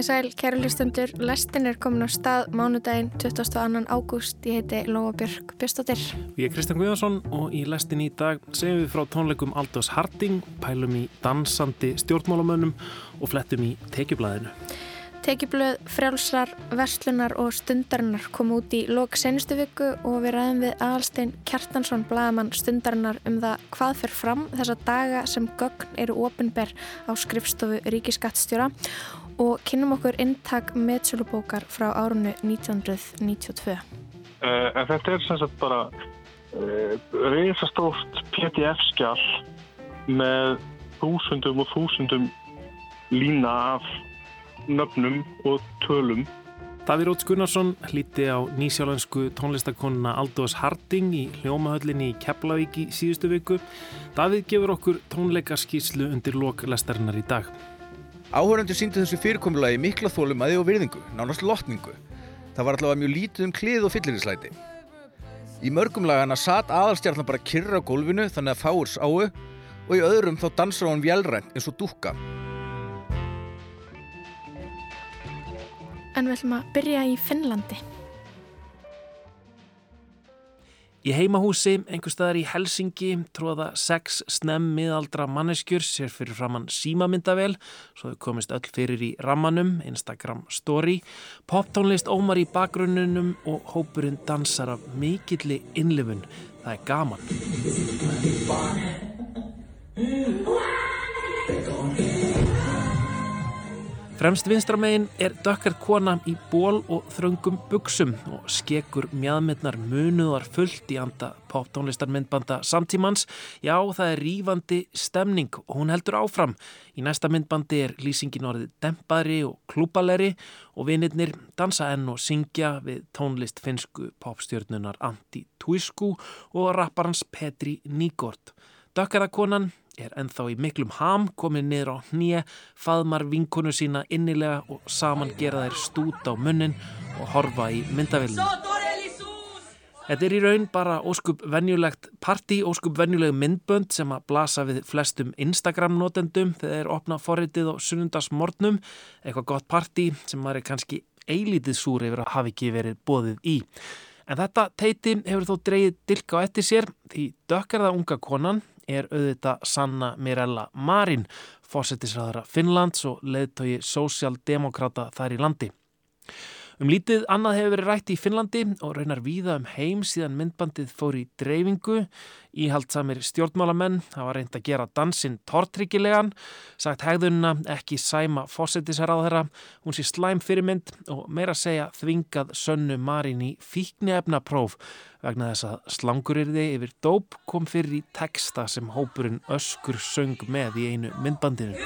Komið sæl, kæru listendur, lestin er komin á stað mánudaginn 22. ágúst. Ég heiti Lóa Björk Björstóttir. Ég er Kristján Guðjónsson og í lestin í dag segjum við frá tónleikum Aldós Harding, pælum í dansandi stjórnmálamönnum og flettum í tekjublaðinu. Tekjublöð, frjálsar, verslunar og stundarinnar kom út í lok senustu viku og við ræðum við Aðalstein Kjartansson, blagamann stundarinnar um það hvað fer fram þessa daga sem gögn eru ofinber á skrifstofu Ríkiskattstjóra og kynum okkur inntak meðsölubókar frá árunnu 1992. Uh, en þetta er sem sagt bara uh, reysastórt PDF-skjall með þúsundum og þúsundum lína af nöfnum og tölum. Davíð Róts Gunnarsson hlíti á nýsjálansku tónlistakonuna Aldós Harding í hljómahöllinni í Keflavík í síðustu viku. Davíð gefur okkur tónleikaskíslu undir loklestarinnar í dag. Áhöröndu síndi þessu fyrirkomulagi mikla þólumæði og virðingu, nánast lotningu. Það var allavega mjög lítið um klið og fyllirislæti. Í mörgum lagana satt aðalstjarnan bara kyrra á gólfinu þannig að fáur sáu og í öðrum þá dansar hún vjælrænt eins og dúkka. En við ætlum að byrja í Finnlandi. Í heimahúsi, einhver staðar í Helsingi, tróða sex snemm miðaldra manneskjur sér fyrir framann símamyndavel, svo þau komist öll fyrir í rammanum, Instagram story, poptónlist ómar í bakgrunnunum og hópurinn dansar af mikilli innlifun. Það er gaman. Fremst vinstramegin er dökkart kona í ból og þröngum buksum og skekur mjadmyndnar munuðar fullt í anda poptónlistarmyndbanda samtímans. Já, það er rýfandi stemning og hún heldur áfram. Í næsta myndbandi er lýsingin orðið dempari og klúbaleri og vinirnir dansa enn og syngja við tónlist finsku popstjörnunar Antti Tuisku og rapparans Petri Nýgård. Dökkarðakonan er ennþá í miklum ham, komið niður á hnýje, faðmar vinkonu sína innilega og saman gera þær stút á munnin og horfa í myndavillinu. Þetta er í raun bara óskup venjulegt parti, óskup venjuleg myndbönd sem að blasa við flestum Instagram-notendum þegar þeir opna forritið á sunnundasmornum, eitthvað gott parti sem maður er kannski eilítið súr yfir að hafi ekki verið bóðið í. En þetta teiti hefur þó dreyið dilka á eftir sér því dökkarða unga konan er auðvitað Sanna Mirella Marin, fósettisræðara Finnlands og leðtogi sósjaldemokrata þær í landi. Um lítið annað hefur verið rætt í Finnlandi og raunar víða um heim síðan myndbandið fór í dreifingu. Íhaldsamir stjórnmálamenn hafa reynd að gera dansinn tortryggilegan, sagt hegðunna ekki sæma fósettisræðara, hún sé slæm fyrirmynd og meira segja þvingað sönnu Marin í fíknefnapróf vegna þess að slangurirði yfir dóp kom fyrir í texta sem hópurinn öskur söng með í einu myndbandinu.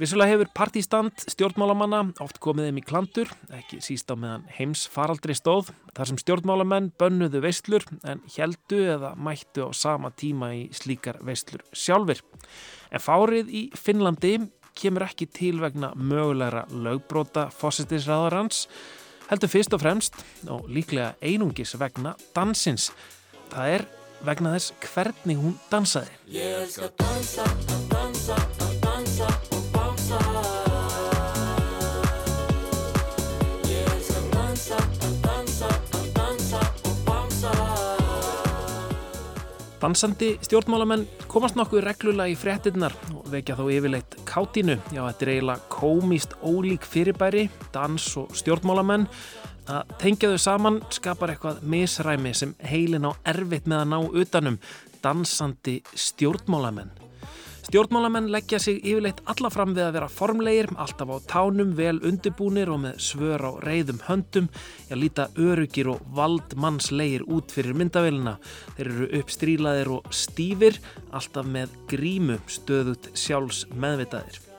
Vissulega hefur partístand stjórnmálamanna oft komið þeim í klandur, ekki síst á meðan heims faraldri stóð, þar sem stjórnmálamenn bönnuðu veistlur en heldu eða mættu á sama tíma í slíkar veistlur sjálfur. En fárið í Finnlandi kemur ekki til vegna mögulegra lögbróta fósittisræðarans, heldur fyrst og fremst og líklega einungis vegna dansins. Það er vegna þess hvernig hún dansaði. Ég að dansa, dansa, að dansa Dansandi stjórnmálamenn komast nokkuð reglulega í fréttinnar og vekja þó yfirleitt kátínu. Já, þetta er eiginlega komist ólík fyrirbæri, dans og stjórnmálamenn. Að tengja þau saman skapar eitthvað misræmi sem heilin á erfitt með að ná utanum dansandi stjórnmálamenn. Stjórnmálamenn leggja sig yfirleitt alla fram við að vera formlegir, alltaf á tánum, vel undirbúnir og með svör á reyðum höndum, já líta örugir og valdmannslegir út fyrir myndavélina. Þeir eru uppstrílaðir og stífir, alltaf með grímu stöðut sjálfs meðvitaðir.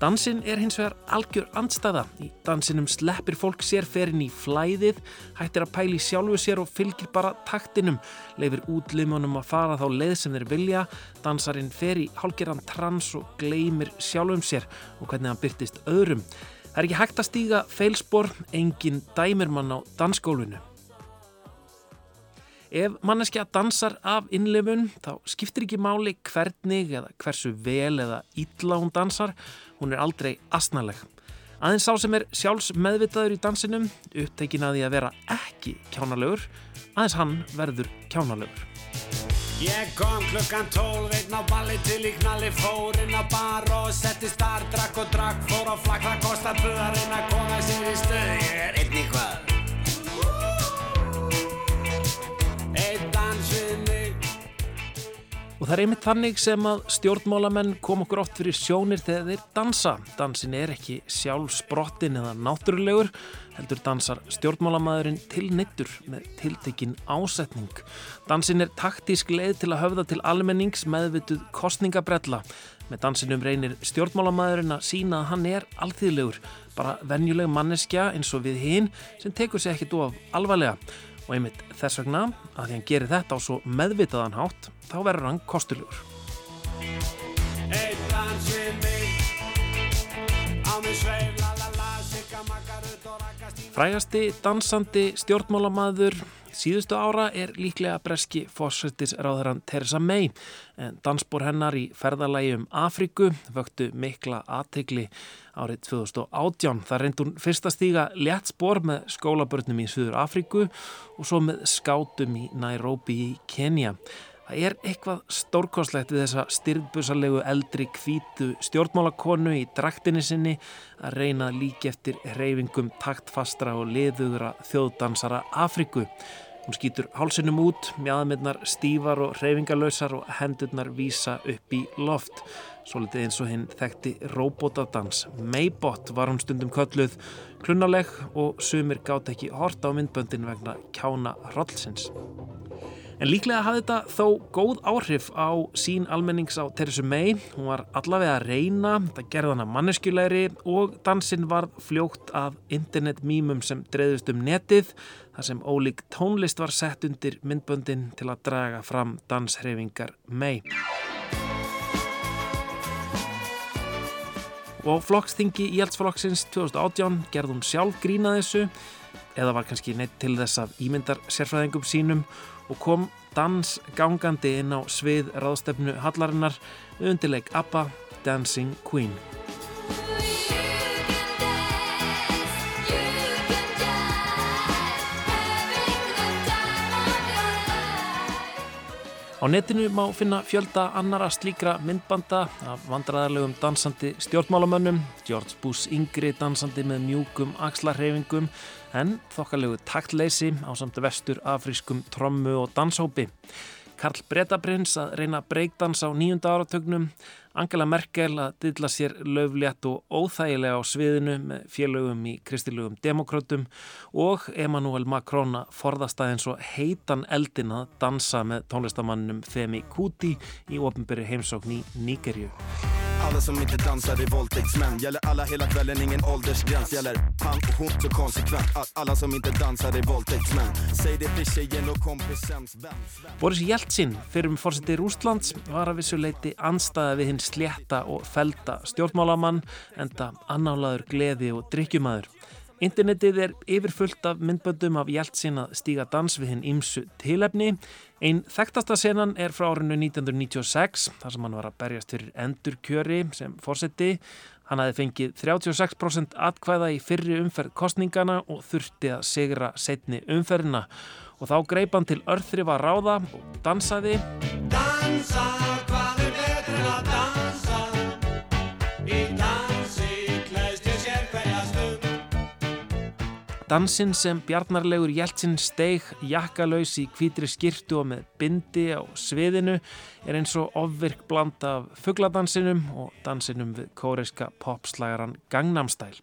Dansin er hins vegar algjör andstæða. Í dansinum sleppir fólk sér ferinn í flæðið, hættir að pæli sjálfu sér og fylgir bara taktinum, leifir útlimunum að fara þá leið sem þeir vilja, dansarinn fer í hálgeran trans og gleymir sjálfum sér og hvernig hann byrtist öðrum. Það er ekki hægt að stíga feilspor, engin dæmirmann á dansskólinu. Ef manneskja dansar af innlefun þá skiptir ekki máli hvernig eða hversu vel eða ítla hún dansar, hún er aldrei asnaleg. Aðeins sá sem er sjálfs meðvitaður í dansinum, upptækin að því að vera ekki kjánalegur, aðeins hann verður kjánalegur. Ég kom klukkan tólf, einn á balli til í knalli Fór inn á bar og setti starf, drakk og drakk Fór á flakk, það kostar buðarinn að koma sér í stöð Ég er einn í hvað Og það er einmitt þannig sem að stjórnmálamenn kom okkur oft fyrir sjónir þegar þeir dansa. Dansin er ekki sjálfsbrottin eða náttúrulegur, heldur dansar stjórnmálamæðurinn til neittur með tiltekinn ásetning. Dansin er taktísk leið til að höfða til almennings meðvituð kostningabrella. Með dansinum reynir stjórnmálamæðurinn að sína að hann er alþýðlegur, bara venjuleg manneskja eins og við hinn sem tekur sér ekkit of alvarlega. Og einmitt þess vegna að því hann gerir þetta á svo meðvitaðan hátt, þá verður hann í Frægasti dansandi stjórnmálamaður síðustu ára er líklega breski fórsættisráðaran Theresa May en dansbór hennar í ferðalagi um Afríku vöktu mikla aðtegli árið 2018. Það reynd hún fyrst að stíga létt spór með skólabörnum í Suður Afríku og svo með skátum í Nairobi í Kenya. Það er eitthvað stórkoslegt við þessa styrðbusalegu eldri kvítu stjórnmálakonu í draktinni sinni að reyna líki eftir reyfingum taktfastra og liðugra þjóðdansara Afriku. Hún skýtur hálsinum út, mjáðmyndnar stífar og reyfingalösar og hendurnar vísa upp í loft. Svo litið eins og hinn þekkti robotadans. Maybot var hún stundum kölluð, klunnaleg og sumir gátt ekki horta á myndböndin vegna kjána hrollsins. En líklega hafði þetta þó góð áhrif á sín almennings á Theresa May. Hún var allavega að reyna, það gerði hana manneskjulegri og dansinn var fljókt af internetmýmum sem dreyðust um netið þar sem ólík tónlist var sett undir myndböndin til að draga fram danshreyfingar May. Og flokksþingi Íhaldsflokksins 2018 gerði hún sjálf grína þessu eða var kannski neitt til þess af ímyndar sérfræðingum sínum og kom dans gangandi inn á svið ráðstefnu Hallarinnar undirleik ABBA Dancing Queen. Á netinu má finna fjölda annara slíkra myndbanda af vandræðarlegum dansandi stjórnmálamönnum, George Bush yngri dansandi með mjúkum axlarhefingum en þokkalegu taktleysi á samt vestur afrískum trommu og danshópi. Karl Bretaprins að reyna breakdans á nýjunda áratögnum, Angela Merkel að dilla sér löflétt og óþægilega á sviðinu með félögum í kristilugum demokrautum og Emmanuel Macron að forðast aðeins og heitan eldin að dansa með tónlistamannum Femi Kuti í ofnbyrju heimsókn í Níkerju. Alla som inte dansar är våldtäktsmän Gäller alla hela kvällen, ingen åldersgräns Gäller han och hon så konsekvent All- Alla som inte dansar är våldtäktsmän Säg det till tjejen och kompisens vän. Boris Jeltsin, fyrrum fórseti Rústlands, var að vissu leiti anstæða við hinn slétta og felda stjórnmálamann enda annálaður gleði og drikkjumæður. Internetið er yfirfullt af myndböndum af Jeltsin að stíga dans við hinn ímsu tilefni. Einn þekktasta senan er frá árinu 1996, þar sem hann var að berjast fyrir endurkjöri sem fórseti. Hann hafi fengið 36% atkvæða í fyrri umferð kostningana og þurfti að sigra setni umferðina. Og þá greip hann til örþrifa ráða og dansaði. Dansa, Dansinn sem bjarnarlegur Jeltsin steig jakkalaus í hvítri skirtu og með bindi á sviðinu er eins og ofvirk bland af fuggladansinum og dansinum við kóreiska popslagaran Gangnam Style.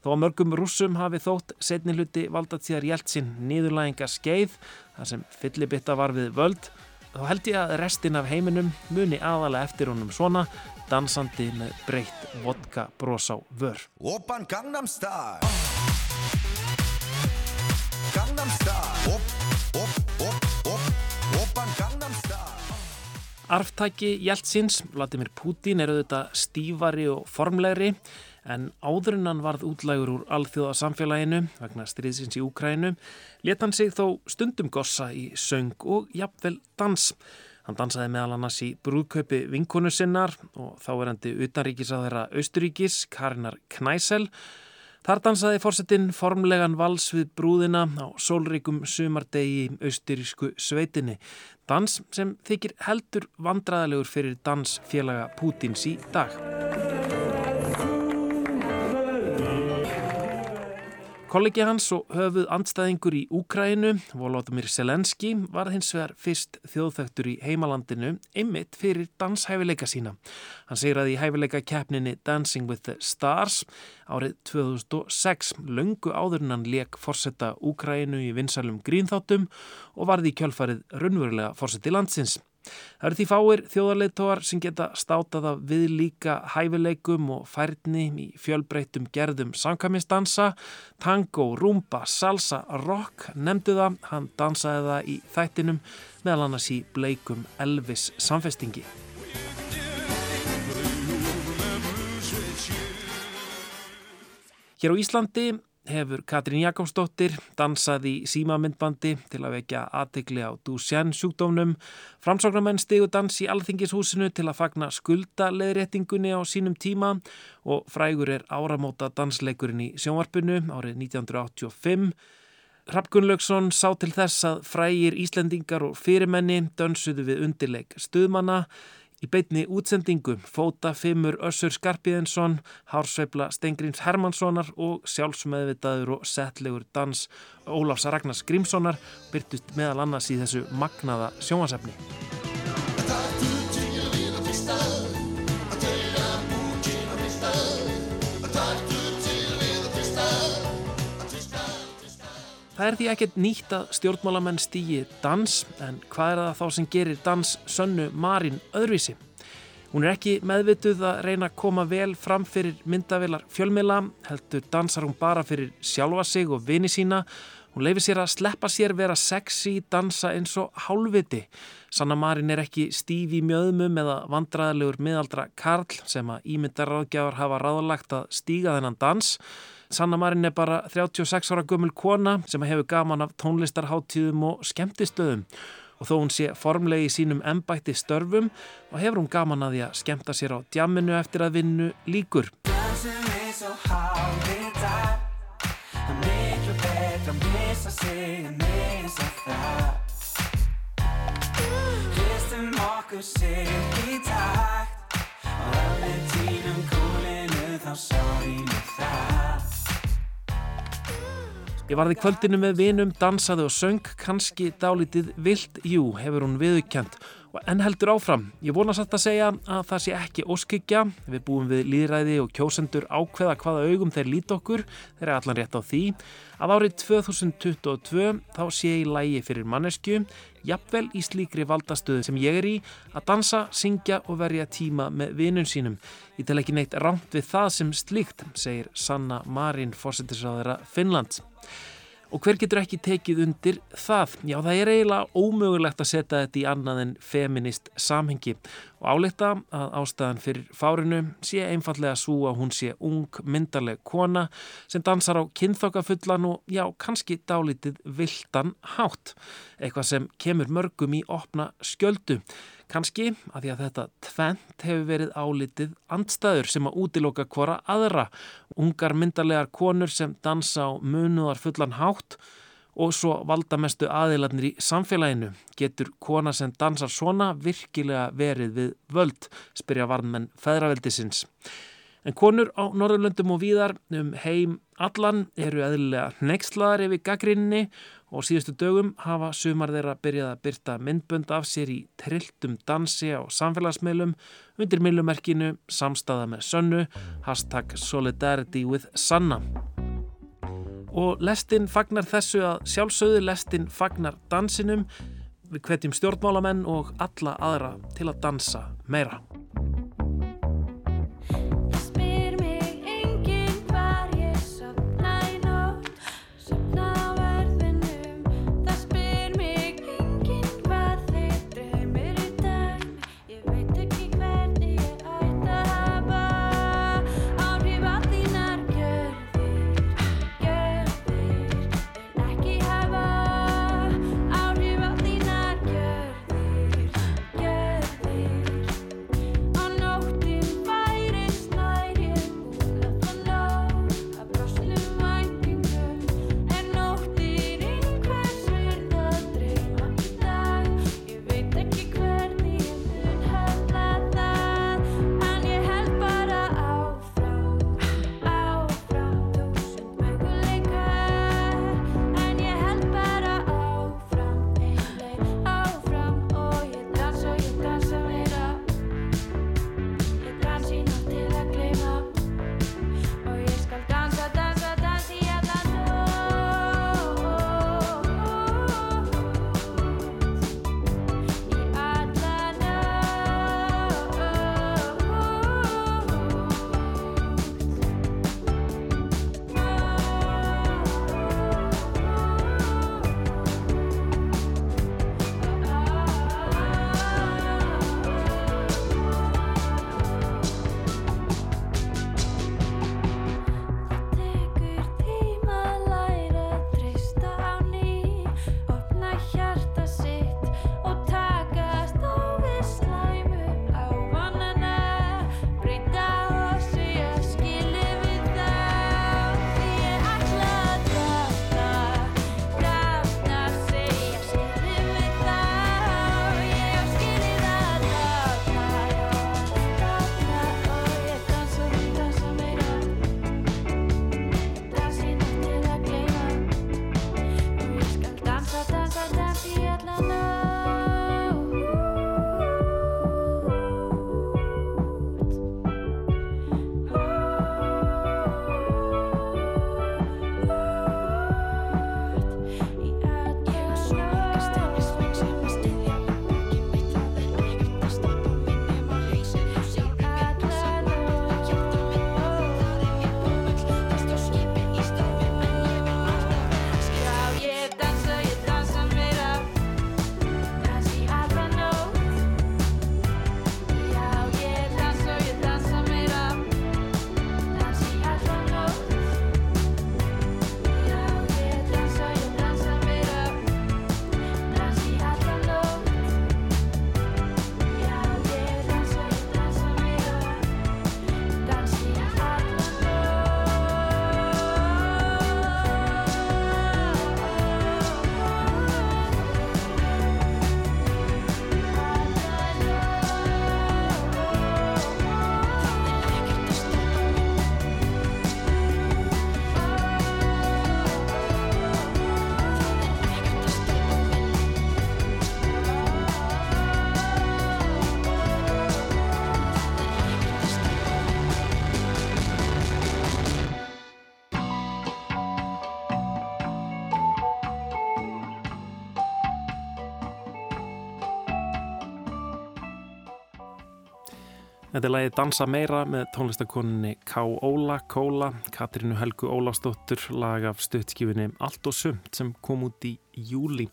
Þó að mörgum rússum hafi þótt setni hluti valdatíðar Jeltsin nýðurlæginga skeið þar sem fyllibitta var við völd þá held ég að restin af heiminum muni aðalega eftir honum svona dansandi með breytt vodka bros á vör. Oppan Gangnam Arftæki Jeltsins, Vladimir Putin, er auðvitað stífari og formlegri En áðurinnan varð útlægur úr alþjóða samfélaginu vegna stríðsins í Úkrænu, let hann sig þó stundum gossa í söng og jafnvel dans. Hann dansaði meðal annars í brúðkaupi vinkonu sinnar og þá er hendi utanríkis á þeirra Austuríkis, Karinar Knæsel. Þar dansaði fórsetin formlegan vals við brúðina á sólrikum sumardegi í austurísku sveitinni. Dans sem þykir heldur vandraðalegur fyrir dansfélaga Pútins í dag. Kollegi hans og höfuð andstæðingur í Úkrænu, Volodymyr Selenski, var hins vegar fyrst þjóðþögtur í heimalandinu ymmit fyrir danshæfileika sína. Hann segraði í hæfileika keppninni Dancing with the Stars árið 2006, lungu áður en hann leik forsetta Úkrænu í vinsalum grínþáttum og varði í kjölfarið raunverulega forseti landsins. Það eru því fáir þjóðarleitóar sem geta státað af við líka hæfileikum og færni í fjölbreytum gerðum samkvæmistansa, tango, rumba, salsa, rock, nefndu það, hann dansaði það í þættinum meðal annars í bleikum Elvis samfestingi. Hér á Íslandi hefur Katrín Jakobsdóttir dansað í símamindbandi til að vekja aðtegli á Duchenne sjúkdómnum. Framsáknarmenn stegu dans í Alþingishúsinu til að fagna skuldaleðréttingunni á sínum tíma og frægur er áramóta dansleikurinn í sjónvarpinu árið 1985. Rapp Gunnlaugsson sá til þess að frægir Íslendingar og fyrirmenni dönsuðu við undirleik stuðmanna Í beitni útsendingu fóta Fimmur Össur Skarpiðinsson, Hársveifla Stengrins Hermanssonar og sjálfsmeðvitaður og settlegur dans Ólafs Ragnars Grímssonar byrtust meðal annars í þessu magnaða sjónasefni. Það er því ekkert nýtt að stjórnmálamenn stýji dans en hvað er það þá sem gerir dans sönnu Marín öðruvísi? Hún er ekki meðvituð að reyna að koma vel fram fyrir myndavilar fjölmila, heldur dansar hún bara fyrir sjálfa sig og vini sína. Hún leifir sér að sleppa sér vera sexy, dansa eins og hálfviti. Sanna Marín er ekki stíf í mjöðmum eða vandraðilegur miðaldra Karl sem að ímyndaráðgjafar hafa ráðlagt að stíga þennan dans. Sanna Marín er bara 36 ára gömul kona sem hefur gaman af tónlistarháttíðum og skemmtistöðum. Og þó hún sé formlegi sínum embætti störfum og hefur hún gaman að því að skemmta sér á djamminu eftir að vinnu líkur. Og allir tínum kúlinu þá sárinu það Ég varði kvöldinu með vinum, dansaði og söng, kannski dálítið vilt, jú, hefur hún viðukjönd en heldur áfram. Ég vona satt að segja að það sé ekki óskykja, við búum við líðræði og kjósendur ákveða hvaða augum þeir lít okkur, þeir er allan rétt á því, að árið 2022 þá sé ég lægi fyrir mannesku, jafnvel í slíkri valdastöðu sem ég er í, að dansa, syngja og verja tíma með vinun sínum. Ég tel ekki neitt rámt við það sem slíkt, segir Sanna Marín, fórsetisráðara Finnlands. Og hver getur ekki tekið undir það? Já, það er eiginlega ómögulegt að setja þetta í annað en feminist samhengi og álita að ástæðan fyrir fárinu sé einfallega svo að hún sé ung, myndarleg kona sem dansar á kynþokkafullan og já, kannski dálítið vildan hátt. Eitthvað sem kemur mörgum í opna skjöldu. Kanski að því að þetta tvent hefur verið álitið andstæður sem að útiloka hvora aðra, ungar myndarlegar konur sem dansa á munuðar fullan hátt og svo valdamestu aðiladnir í samfélaginu. Getur kona sem dansar svona virkilega verið við völd, spyrja varnmenn feðraveldisins. En konur á Norðurlöndum og víðar um heim allan eru eðlilega neykslaðar yfir gaggrinni og síðustu dögum hafa sumar þeirra byrjað að byrta myndbönd af sér í trilltum dansi á samfélagsmiðlum undir millumerkinu samstaða með sönnu, hashtag solidarity with sanna. Og lestinn fagnar þessu að sjálfsögðu lestinn fagnar dansinum, við hvetjum stjórnmálamenn og alla aðra til að dansa meira. Þetta er lagið Dansa meira með tónlistakoninni K. Óla Kóla, Katrínu Helgu Ólastóttur, lag af stuttskífinni Allt og sumt sem kom út í júli.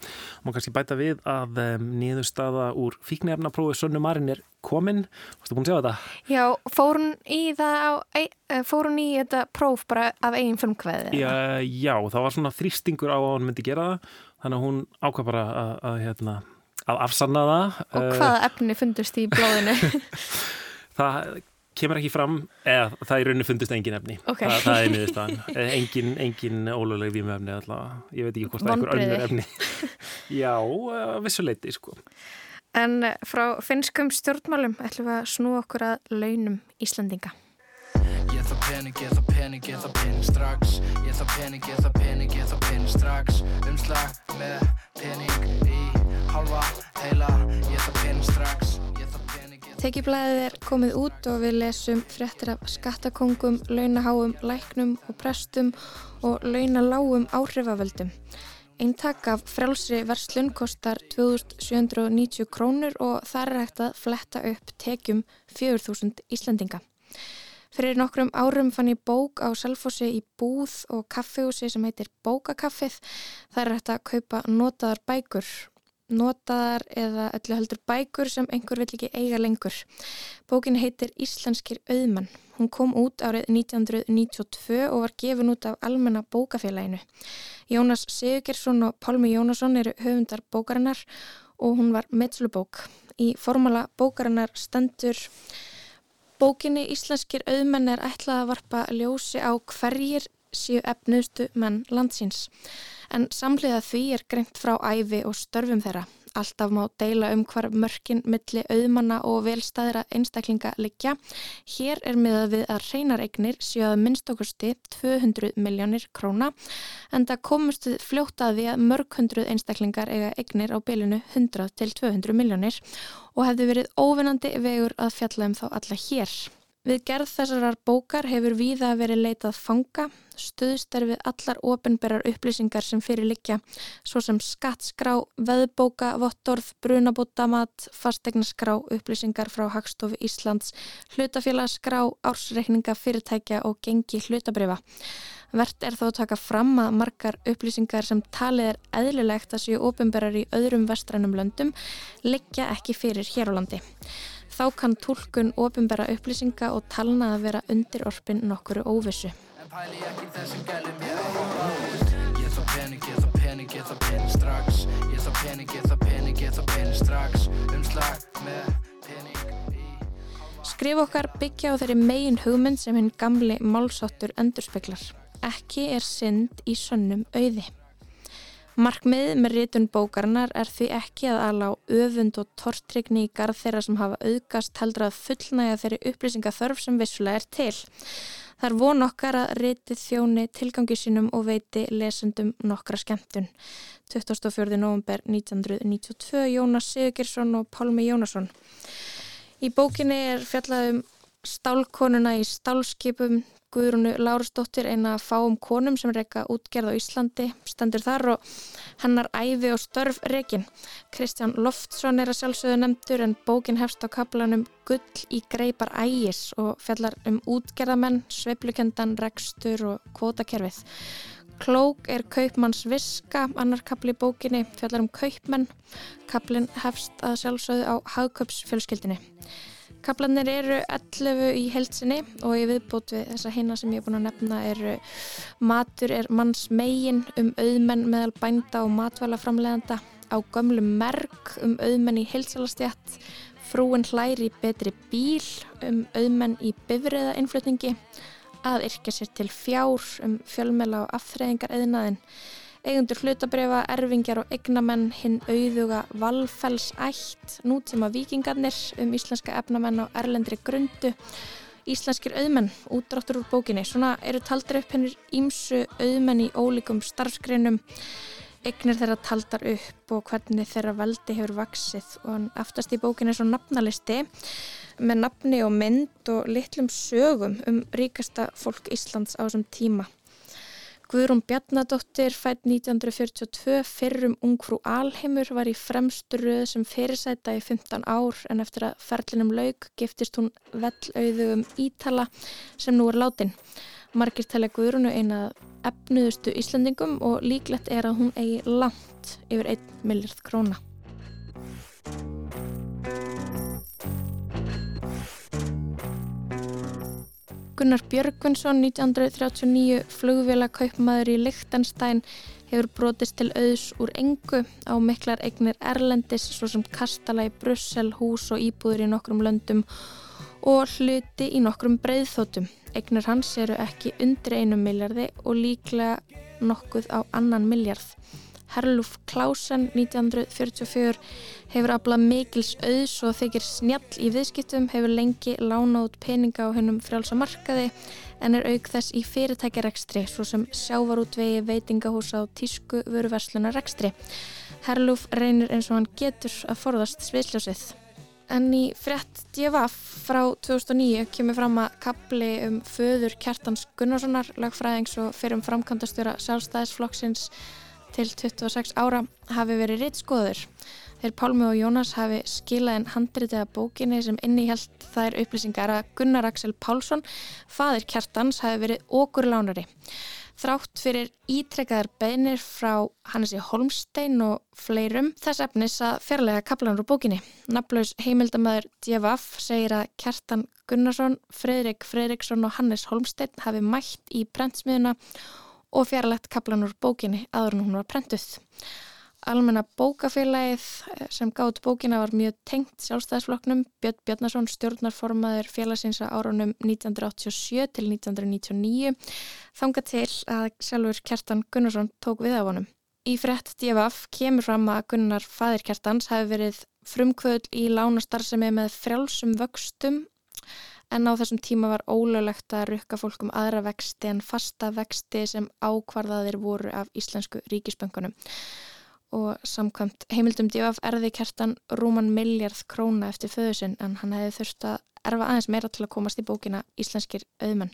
Má kannski bæta við að um, niðurstaða úr fíknefnaprófi Sönnu Marin er komin. Þú búin að segja þetta? Já, fór hún í það á, eh, fór hún í þetta próf bara af eigin frumkvæði? Já, já, það var svona þrýstingur á að hún myndi gera það, þannig að hún ákvað bara að, að, hérna, að afsanna það. Og eh, hvaða efni fundust í blóðinu? það kemur ekki fram eða það er rauninu fundist engin efni. Okay. Þa, það er niðurstaðan. Eh, engin, engin óluleg vímöfni allavega. Ég veit ekki hvort það er einhver önnur efni. Já, vissuleiti sko. En frá finskum stjórnmálum ætlum við að snú okkur að launum Íslandinga Ég þarf pening, ég þarf pening, ég þarf pening strax. Ég þarf pening, ég þarf pening, ég þarf pening strax. Umslag með pening í halva heila. Ég þarf pening strax Tekiblaðið er komið út og við lesum fréttir af skattakongum, launaháum, læknum og prestum og launaláum áhrifavöldum. Eintak af frjálsri verslun kostar 2790 krónur og þar er hægt að fletta upp tekjum 4000 Íslandinga. Fyrir nokkrum árum fann ég bók á Salfossi í búð og kaffehúsi sem heitir Bókakaffið. Það er hægt að kaupa notaðar bækur notaðar eða öllu heldur bækur sem einhver vill ekki eiga lengur. Bókin heitir Íslenskir auðmann. Hún kom út árið 1992 og var gefin út af almenna bókafélaginu. Jónas Sigurgersson og Pálmi Jónasson eru höfundar bókarinnar og hún var meðslubók. Í formala bókarinnar stendur bókinni Íslenskir auðmenn er ætlað að varpa ljósi á hverjir séu efnuðstu menn landsins en samlega því er greint frá æfi og störfum þeirra. Alltaf má deila um hvar mörkin milli auðmanna og velstæðra einstaklinga liggja. Hér er miðað við að reynareignir að minnst okkursti 200 miljónir króna en það komust við fljótaði að mörg hundruð einstaklingar eiga eignir á bylinu 100 til 200 miljónir og hefði verið óvinnandi vegur að fjalla um þá alla hér. Við gerð þessarar bókar hefur víða verið leitað fanga, stuðst er við allar ofinberar upplýsingar sem fyrir likja, svo sem skattskrá, veðbóka, vottorð, brunabótamat, fastegnaskrá, upplýsingar frá Hagstofu Íslands, hlutafélagskrá, ársreikninga, fyrirtækja og gengi hlutabrifa. Vert er þó að taka fram að margar upplýsingar sem talið er eðlilegt að séu ofinberar í öðrum vestrænum löndum likja ekki fyrir hér á landi. Þá kann tólkun ofinbæra upplýsinga og talna að vera undir orpin nokkuru óvissu. Skrif okkar byggja á þeirri megin hugmynd sem hinn gamli málsáttur endurspeglar. Ekki er synd í sönnum auði. Markmið með rítun bókarnar er því ekki að ala á öfund og tortrygni í garð þeirra sem hafa auðgast heldur að fullnæga þeirri upplýsingaþörf sem vissulega er til. Það er von okkar að rítið þjóni tilgangi sínum og veiti lesendum nokkra skemmtun. 24. november 1992 Jónas Sigurgersson og Pálmi Jónasson. Í bókinni er fjallaðum stálkonuna í stálskipum Guðrúnu Lárusdóttir eina fáum konum sem reyka útgerð á Íslandi stendur þar og hennar æfi og störf reygin. Kristján Loftsson er að sjálfsögðu nefndur en bókin hefst á kaplanum Gull í greipar ægis og fjallar um útgerðamenn, sveiplukendan, rekstur og kvótakerfið. Klók er kaupmanns viska, annar kapli í bókinni fjallar um kaupmenn. Kaplin hefst að sjálfsögðu á hagköpsfjölskyldinni. Kaplanir eru 11 í heilsinni og ég viðbót við þessa heina sem ég er búin að nefna eru matur er manns megin um auðmenn meðal bænda og matvælaframleganda á gömlu merk um auðmenn í heilsalastjætt frúin hlæri betri bíl um auðmenn í bifriða innflutningi að yrkja sér til fjár um fjölmela og afþreyingar eðinaðin eigundur hlutabriða, erfingjar og egnamenn hinn auðuga valfellsætt, nútíma vikingarnir um íslenska efnamenn á erlendri grundu, íslenskir auðmenn, útráttur úr bókinni. Svona eru taldar upp hennir ímsu auðmenn í ólíkum starfsgreinum, egnir þeirra taldar upp og hvernig þeirra veldi hefur vaksið og aftast í bókinni er svo nafnalisti með nafni og mynd og litlum sögum um ríkasta fólk Íslands á þessum tíma. Guðrún Bjarnadóttir fætt 1942 fyrrum ungfrú Alheimur var í fremstu röð sem fyrirsæta í 15 ár en eftir að ferlinum laug giftist hún vellauðugum Ítala sem nú er látin. Margir tala Guðrúnu eina efnuðustu Íslandingum og líklegt er að hún eigi langt yfir 1 miljard króna. Gunnar Björgvinsson 1939 flugvélakaupmaður í Lichtenstein hefur brotist til auðs úr engu á miklar eignir Erlendis svo sem kastala í Brussel, hús og íbúður í nokkrum löndum og hluti í nokkrum breyðþótum. Eignir hans eru ekki undir einu miljardi og líklega nokkuð á annan miljard. Herluf Klausen 1944 hefur aflað mikils auðs og þykir snjall í viðskiptum, hefur lengi lána út peninga á hennum frjálsamarkaði en er auk þess í fyrirtækjarekstri svo sem sjávarútvegi veitingahúsa og tísku vöruverslunarekstri. Herluf reynir eins og hann getur að forðast sviðsljósið. En í frett DFF frá 2009 kemur fram að kapli um föður Kjartans Gunnarssonar, lagfræðings og fyrir um framkvæmdastjóra sjálfstæðisflokksins til 26 ára hafi verið rittskoður. Þeir Pálmi og Jónas hafi skilað en handritið að bókinni sem innihjalt þær upplýsingar að Gunnar Axel Pálsson, fadir kjartans, hafi verið okkur lánari. Þrátt fyrir ítrekkaðar beinir frá Hannesi Holmstein og fleirum þess efnis að fjarlæga kaplanur úr bókinni. Naflaus heimildamæður Djefaf segir að Kjartan Gunnarsson, Fredrik Fredriksson og Hannes Holmstein hafi mætt í brentsmiðuna og fjarlægt kaplan úr bókinni aður en hún var prentuð. Almenna bókafélagið eh, sem gátt bókina var mjög tengt sjálfstæðisflokknum. Björn Bjarnason stjórnarformaður félagsins á árunum 1987 til 1999 þanga til að sjálfur Kjartan Gunnarsson tók við af honum. Í frett DFF kemur fram að Gunnar Fadir Kjartans hafi verið frumkvöld í lánastarðsemi með frjálsum vöxtum en á þessum tíma var ólöglegt að rukka fólk um aðra vexti en fasta vexti sem ákvarðaðir voru af Íslensku ríkisböngunum og samkvæmt heimildum divaf erði kertan rúman miljard króna eftir föðusinn en hann hefði þurft að erfa aðeins meira til að komast í bókina Íslenskir auðmenn.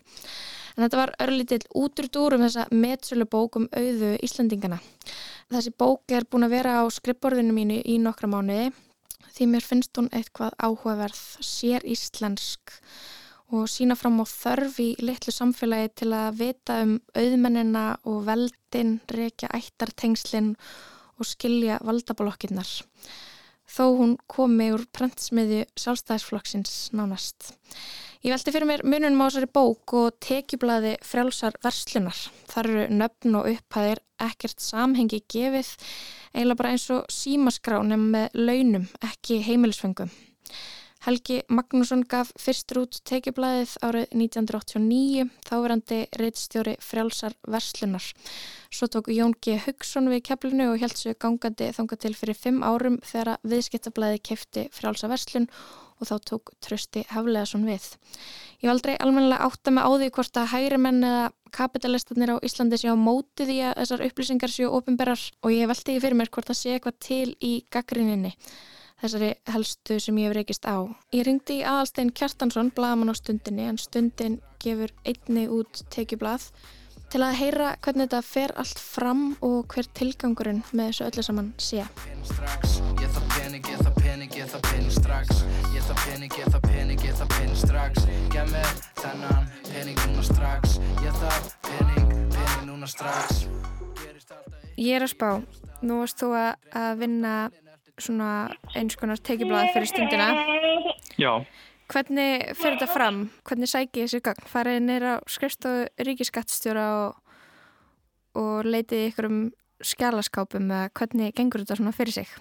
En þetta var örlítill útrúdúr um þessa metsölu bók um auðu Íslandingana. Þessi bók er búin að vera á skrippborðinu mínu í nokkra mánuði því mér finnst hún eitthvað áhugaverð, sér íslensk og sína fram á þörf í litlu samfélagi til að vita um auðmennina og veldin, reykja ættartengslinn og skilja valdabalokkinnar. Þó hún komi úr prentsmiðju sjálfstæðisflokksins nánast. Ég velti fyrir mér mununum á þessari bók og tekjublaði frjálsar verslunar. Þar eru nöfn og upphæðir ekkert samhengi gefið, eiginlega bara eins og símaskránum með launum, ekki heimilisfengum. Helgi Magnússon gaf fyrstur út tekjublaðið árið 1989, þáverandi reittstjóri frjálsar verslunar. Svo tók Jón G. Hugson við keflinu og held sér gangandi þanga til fyrir fimm árum þegar viðskiptablaði kefti frjálsa verslun og þá tók Trösti Hafleðarsson við. Ég var aldrei almennilega átta með á því hvort að hægri menn eða kapitalistarnir á Íslandi séu á móti því að þessar upplýsingar séu ofinberrar og ég veldi ekki fyrir mér hvort það sé eitthvað til í gaggrinninni þessari helstu sem ég hef reykist á. Ég ringdi í aðalstein Kjartansson, blagaman á stundinni, en stundin gefur einni út tekjublað til að heyra hvernig þetta fer allt fram og hver tilgangurinn með þessu öllu saman sé. Pening, ég þarf pening, strax. Ég þarf pening, ég þarf pening, ég þarf pening strax. Gef mér þennan pening núna strax. Ég þarf pening, pening núna strax. Ég er að spá, nú varst þú að vinna svona eins konar tekiblaði fyrir stundina. Já. Hvernig fyrir þetta fram? Hvernig sækir þessi gang? Farið neyra á skrifstofu ríkiskattstjóra og, og leitið ykkur um skjálaskápum eða hvernig gengur þetta svona fyrir sig?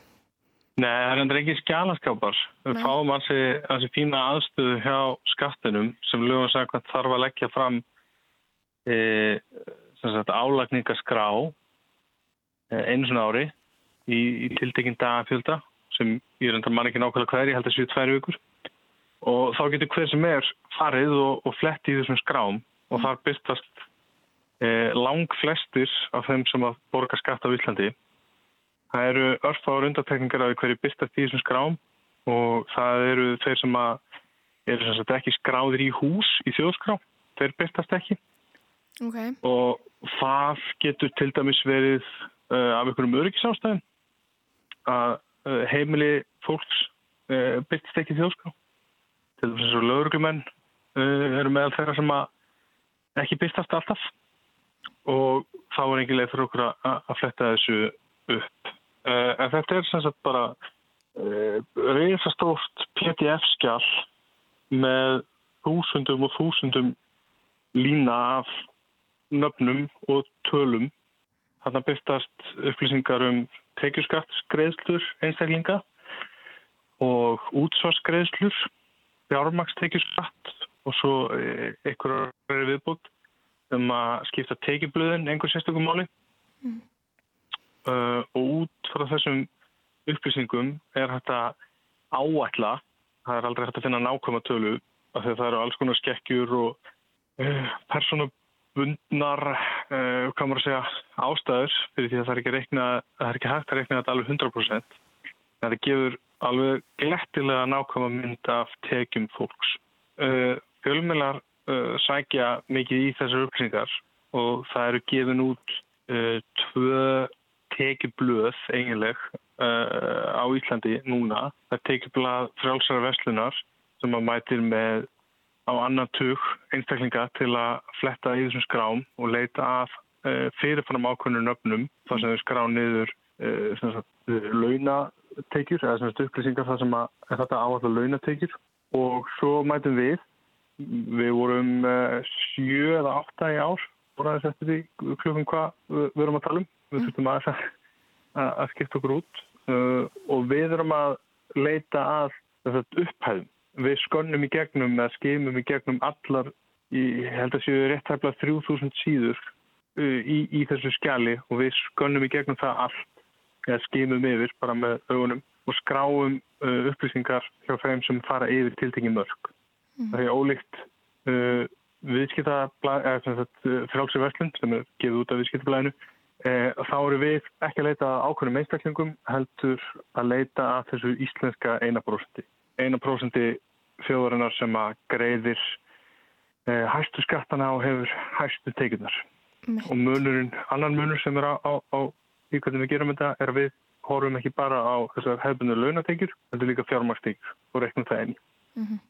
Nei, það er ekki skjálaskápar. Við Nei. fáum hansi, hansi fína aðstöðu hjá skattinum sem lögum að segja hvað þarf að leggja fram e, álagningaskrá e, einu svona ári í, í tiltekinn dagafjölda sem ég enda mann ekki nákvæmlega hver, ég held að séu tvær vikur og þá getur hver sem er farið og, og flett í þessum skrám og mm. þar byrstast eh, lang flestir af þeim sem að borga skatt á Íslandi. Það eru örfáður undartekningar af hverju byrstast í þessum skrám og það eru þeir sem að eru sem sagt ekki skráðir í hús í þjóðskrá, þeir byrstast ekki Okay. og það getur til dæmis verið uh, af einhverjum öryggisástæðum að uh, heimili fólks uh, byrtist ekki í þjóðskrá. Til þess að svo lögurglumenn eru meðal þeirra sem að ekki byrtast alltaf og þá er engin leið fyrir okkur að fletta þessu upp. Uh, en þetta er sem sagt bara uh, reysastórt PDF-skjall með þúsundum og þúsundum lína af nöfnum og tölum. Þarna byrstast upplýsingar um tekjuskattsgreðslur einstaklinga og útsvarsgreðslur, fjármakstekjuskatt og svo einhverjar viðbútt um að skipta tekjublöðin einhver sérstökum máli. Mm. Uh, og út frá þessum upplýsingum er þetta áætla, það er aldrei hægt að finna nákvæma tölu af því að það eru alls konar skekkjur og uh, persónabundnar uh, hvað maður að segja ástæður fyrir því að það er ekki, reikna, það er ekki hægt að reikna þetta alveg 100% en það gefur alveg glettilega nákvæma mynd af tekjum fólks. Fjölmjölar sækja mikið í þessar upplýsingar og það eru gefin út tvö tekjublöð eiginleg uh, á Íslandi núna. Það er tekjublað frjálsara vestlunar sem að mætir með á annan tug einstaklinga til að fletta í þessum skrám og leita að uh, fyrirfram ákveðnum nöfnum þar sem þau skrá niður uh, launatekjur eða sem upplýsingar þar sem að þetta áallar launatekjur og svo mætum við við vorum sjö eða átta í ár voru aðeins eftir því klukkum hvað við, við erum að tala um við þurfum að, að skipta okkur út uh, og við erum að leita að upphæðum. Við skonnum í gegnum eða skimum í gegnum allar, ég held að séu rétt hæfla 3000 síður uh, í, í þessu skjali og við skonnum í gegnum það allt eða skimum yfir bara með augunum og skráum uh, upplýsingar hjá þeim sem fara yfir tiltekki mörg. Mm. Það er ólíkt viðskiptablaðinu, frálsi verslun sem er gefið út af viðskiptablaðinu þá eru við ekki að leita ákveðnum einstaklingum heldur að leita að þessu íslenska einaprósendi. Einaprósendi þjóðarinnar sem að greiðir e, hæstu skattana og hefur hæstu teikunar. Og munurinn, annan munur sem er á, á, á í hvernig við gerum þetta er að við horfum ekki bara á þessar hefðbundu launateikjur, heldur líka fjármaksteikjur og reknum það enn. Mm -hmm.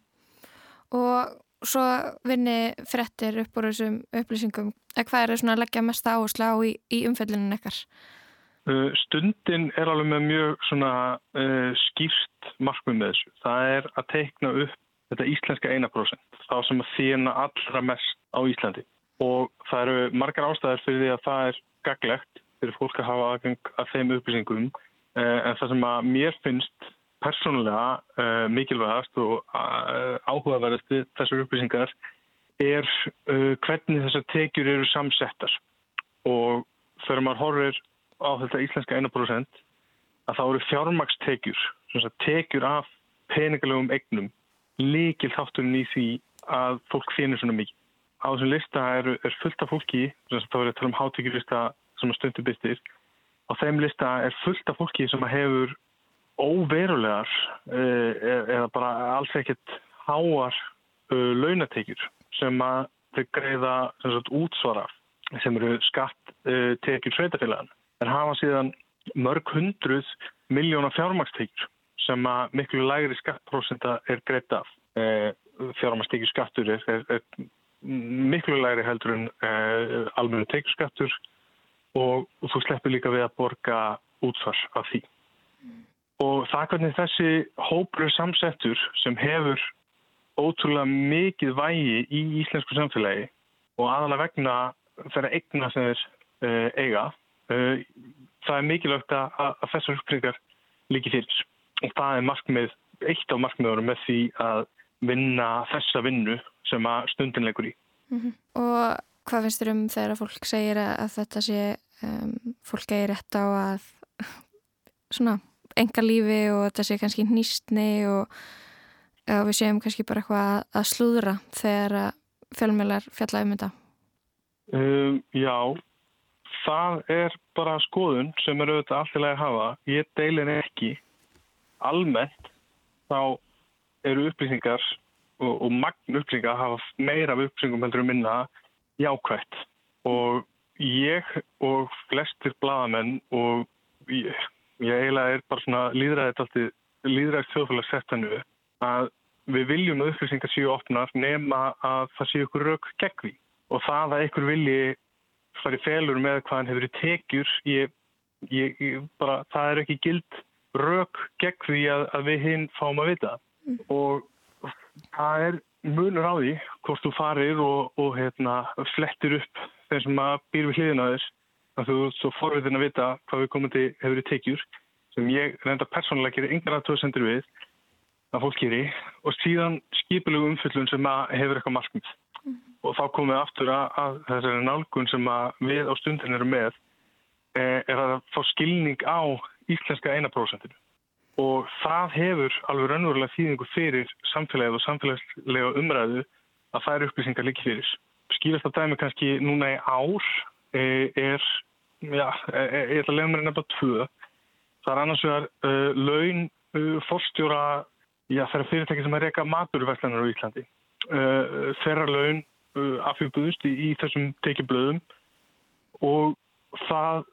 Og svo vinni frettir upp úr þessum upplýsingum hvað er það að leggja mest áherslu á í, í umfellinu nekkar? Uh, stundin er alveg með mjög svona uh, skýrst markmið með þessu. Það er að teikna upp þetta íslenska 1% þá sem að þýna allra mest á Íslandi og það eru margar ástæðir fyrir því að það er gaglegt fyrir fólk að hafa aðgang að þeim upplýsingum uh, en það sem að mér finnst persónulega uh, mikilvægast og uh, áhugaverðast þessar upplýsingar er uh, hvernig þessar tekjur eru samsettar og þegar maður horfir á þetta íslenska 1% að þá eru fjármakstekjur tekjur af peningalegum egnum líkil þátturinn í því að fólk finnir svona mikið. Á þessum lista er, er fullt af fólki, þá er ég að tala um hátekjurlista sem stundu byrtir, á þeim lista er fullt af fólki sem hefur óverulegar eh, eða bara alls ekkert háar uh, launatekjur sem að þau greiða sagt, útsvara sem eru skatt uh, tekjur sveitafélagan. En hafa síðan mörg hundruð miljóna fjármakstekjur sem að miklu lægri skattprósenta er greitt af. Uh, fjármakstekjur skattur er, er, er miklu lægri heldur en almennu tekjurskattur og, og þú sleppur líka við að borga útsvar af því. Og það hvernig þessi hópur samsettur sem hefur ótrúlega mikið vægi í íslensku samfélagi og aðalega vegna þeirra eigna sem þeir uh, eiga, uh, það er mikilvægt að, að þessar upplýsingar líki fyrir. Og það er markmið, eitt af markmiðurum með því að vinna þessa vinnu sem að stundin leikur í. Mm -hmm. Og hvað finnst þér um þegar fólk segir að þetta sé um, fólk eigi rétt á að svona enga lífi og þetta sé kannski nýstni og eða við séum kannski bara eitthvað að slúðra þegar fjölmjölar fjalla um þetta? Um, já, það er bara skoðun sem er auðvitað alltilega að hafa. Ég deilin ekki. Almennt þá eru upplýsingar og, og magn upplýsingar hafa meira af upplýsingum heldur um minna jákvægt. og ég og flestir bladamenn og ég, ég eiginlega er bara svona líðræðið líðræðið þjóðfélag sett hennu að við viljum að upplýsingar séu opnar nema að það séu ykkur rauk gegn því. Og það að ykkur vilji farið felur með hvað hann hefur í tekjur ég, ég, ég bara, það er ekki gild rauk gegn því að, að við hinn fáum að vita. Mm. og það er munur á því hvort þú farir og, og hérna, flettir upp þeir sem að býr við hliðina þess að þú svo forvitin að vita hvað við komandi hefur í tekjur sem ég reynda persónulega gerir yngar aðtöðsendur við að fólk gerir og síðan skipilegu umfyllun sem hefur eitthvað markmið. Mm. og þá komum við aftur að, að þessari nálgun sem við á stundin erum með e, er að fá skilning á íslenska einaprósentinu og það hefur alveg raunverulega þýðingu fyrir samfélagið og samfélagslega umræðu að það eru upplýsingar líki fyrir. Skýrast að dæmi kannski núna í ár er, já, e, e, ég ætla að lefna mér nefnilega tvö. Það er annars vegar uh, laun uh, fórstjóra, já þeirra fyrirtæki sem er reyka maturverðlanar á Íslandi. Uh, þeirra laun afhjúpuðust í, í þessum tekiblöðum og það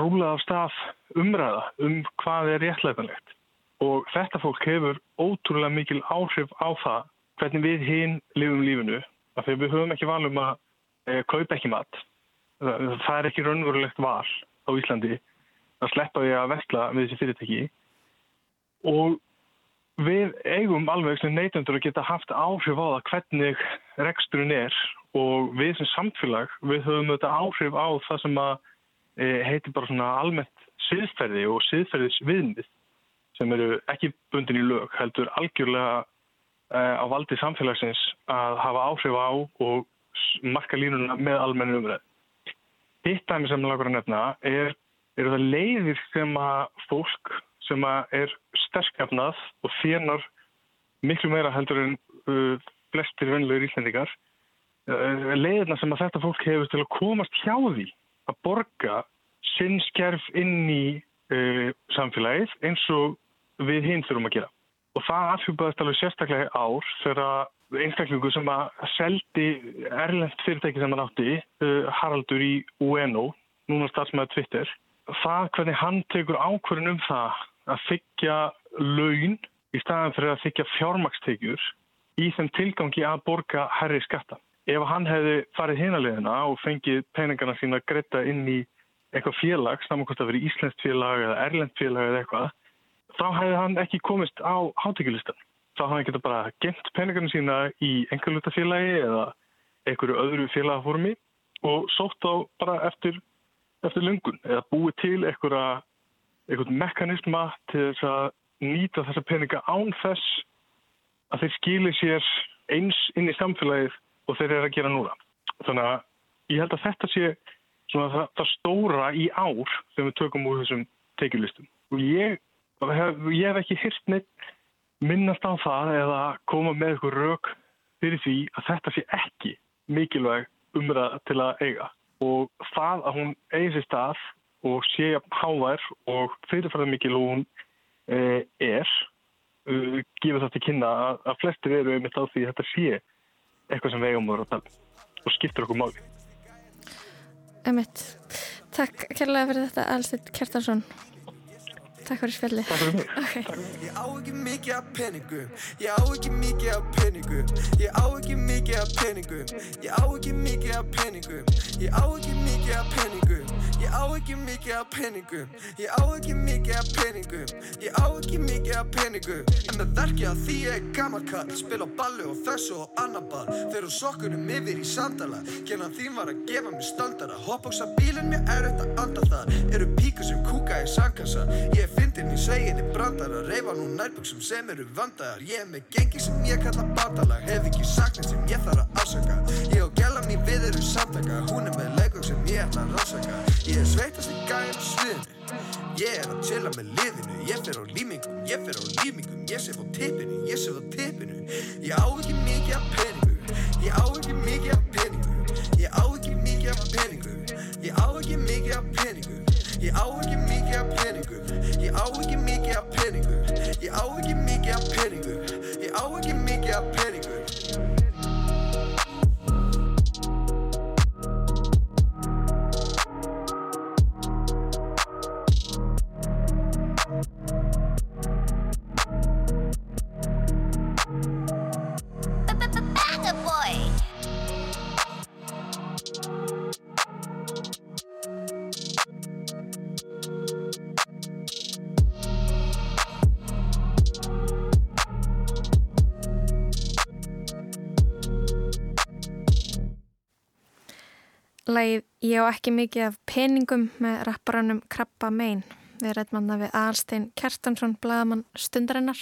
rúlaði af stað umræða um hvað er réttlætanlegt. Og þetta fólk hefur ótrúlega mikil áhrif á það hvernig við hinn lifum lífinu af því við höfum ekki valum að kaupa ekki mat. Það, er ekki raunverulegt val á Íslandi að sleppa því að vestla með þessi fyrirtæki og við eigum alveg sem neytundur að geta haft áhrif á það hvernig reksturinn er og við sem samfélag við höfum þetta áhrif á það sem að e, heitir bara svona almennt siðferði og siðferðis viðmið sem eru ekki bundin í lög heldur algjörlega Eh, á valdi samfélagsins að hafa áhrif á og marka línuna með almennu umræð. Hitt dæmi sem lagur að nefna er, er það leiðir sem að fólk sem að er sterkafnað og þénar miklu meira heldur en uh, flestir vennilegur íslendingar. Uh, leiðirna sem að þetta fólk hefur til að komast hjá því að borga sinn skerf inn í uh, samfélagið eins og við hinn þurfum að gera. Og það afhjúpaðist alveg sérstaklega ár þegar einstaklingu sem að seldi erlend fyrirtæki sem hann átti, uh, Haraldur í UNO, núna starfsmæður Twitter, það hvernig hann tekur ákverðin um það að þykja laun í staðan fyrir að þykja fjármakstekjur í þeim tilgangi að borga herri skatta. Ef hann hefði farið hinaliðina og fengið peningarna sína að gretta inn í eitthvað félag, saman hvort að vera íslenskt félag eða erlend félag eða eitthvað, þá hefði hann ekki komist á hátekjulistan. Þá hann geta bara gemt peningarnir sína í engalutafélagi eða einhverju öðru félagaformi og sótt á bara eftir, eftir lungun eða búið til einhverja, einhvern mekanisma til þess að nýta þessa peninga án þess að þeir skilir sér eins inn í samfélagið og þeir eru að gera núra. Þannig að ég held að þetta sé það, það stóra í ár sem við tökum úr þessum tekjulistum. Og ég ég hef ekki hýrt neitt minnast á það eða koma með eitthvað rauk fyrir því að þetta sé ekki mikilvæg umræð til að eiga. Og það að hún eigi sér stað og sé hávær og fyrirfæða mikil hún e, er gefur það til kynna að, að flestir eru einmitt á því að þetta sé eitthvað sem vegum voru að tala og skiptur okkur máli. Emitt, takk kærlega fyrir þetta Alstid Kjartarsson Takk fyrir spjalli okay. Ég á ekki mikið af peningum Ég á ekki mikið af peningum Ég á ekki mikið af peningum Ég á ekki mikið af peningum Ég á ekki mikið af peningum Ég á ekki mikið af peningum Ég á ekki mikið af peningum Ég á ekki mikið af peningum En með verkið að því ég er gammal kall Spil á ballu og þessu og annar ball. Þeir og sokkunum yfir í sandala. Gennan þín var að gefa mér stöldara Hoppbóksa bílinn mér er auðvitað að anda það Eru píkur sem kúka í sangkassa Ég fyndin í sveginni brandar að reyfa nú nærböksum sem eru vandagar Ég er með gengi sem ég kalla bátalag Hef ekki saknir sem ég þarf að ásaka Ég og gæla mín við eru samtaka. Hún er með leikvöng sem ég ætla að rásaka Ég er sveitast í gæðin á sviðinu. Ég er að chilla með liðinu. Ég fer á límingum, ég fer á límingum. Ég sef á tippinu, ég sef á tippinu. Ég á ekki mikið af peningu Ég á ekki mikið af peningu Ég á ekki mikið af peningu Ég á ekki mikið af peningu Ég á ekki mikið af peningum Ég á ekki mikið af peningum Ég á ekki mikið af peningum á ekki mikið af peningum með rapparanum Krabba Mein. Við ræðum hann við Alstein Kjartansson, bladamann stundarinnar.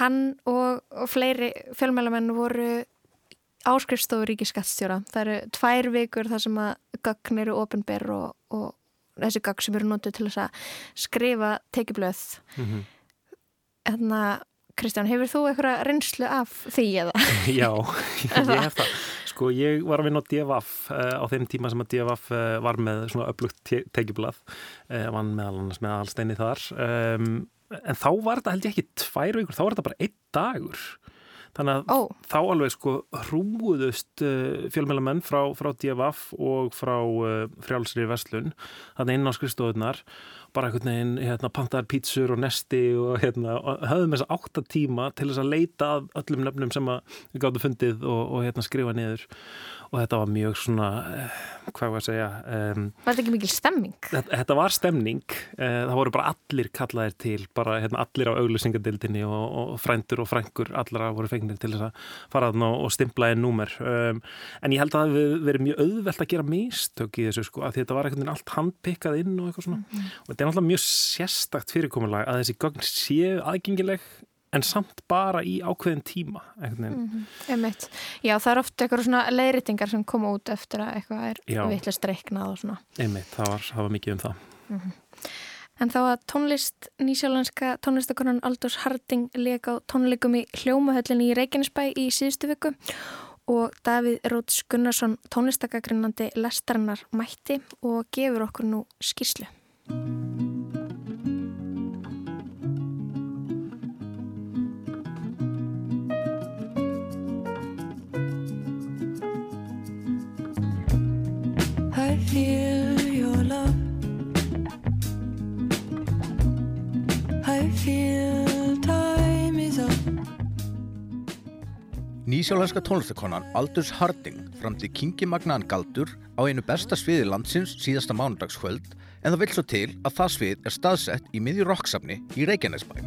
Hann og, og fleiri fjölmælamenn voru áskrifstofu ríkiskattstjóra. Það eru tvær vikur þar sem að gögn eru ofinber og, og þessi gögn sem eru nótið til þess að skrifa tekiblöð. Mm -hmm. Þannig að Kristján, hefur þú eitthvað reynslu af því eða? Já, ég hef það. Sko ég var að vinna á DFF uh, eh, á þeim tíma sem að DFF uh, eh, var með svona upplugt te tekiblað, uh, vann meðal annars með allsteinni þar. Um, en þá var þetta held ég ekki tvær vikur, þá var þetta bara einn dagur. Þannig að oh. þá alveg sko hrúðust fjölmjölamenn frá, frá DFF og frá frjálsri Vestlun, þannig inn á skristofunar bara einhvern veginn hérna, pantaðar pítsur og nesti og hérna, höfðum þess að átta tíma til þess að leita að öllum nöfnum sem við gáttum fundið og, og hérna, skrifa niður og þetta var mjög svona, eh, hvað var að segja um, Var þetta ekki mikil stemming? Þetta, þetta var stemming, uh, það voru bara allir kallaðir til, bara hérna, allir á auglýsingadildinni og, og frændur og frængur allra voru fengnir til þess að fara og, og stimpla einn númer um, en ég held að það hefur verið mjög auðvelt að gera mistök í þessu sko, að þetta var veginn allt handpikkað inn og eitthvað svona mm -hmm. og þetta er náttúrulega mjög sérstakt fyrirkomulag að þessi gögn séu aðgengileg en samt bara í ákveðin tíma mm -hmm. Já, það er ofta eitthvað svona leiritingar sem koma út eftir að eitthvað er vittlust reiknað og svona. Einmitt, það var, það var mikið um það. Mm -hmm. En þá að tónlist nýsjálandska tónlistakonan Aldurs Harding leik á tónleikum í hljómahöllinni í Reykjanesbæ í síðustu viku og Davíð Róts Gunnarsson tónlistakagrunandi lestarinnar mætti og gefur okkur nú skýrslu Nýsjálenska tónlistakonan Aldurs Harding framti Kingi Magnaðan Galdur á einu besta sviði landsins síðasta mánudagskvöld en það vil svo til að það svið er staðsett í miðjur roksafni í Reykjanesbæ.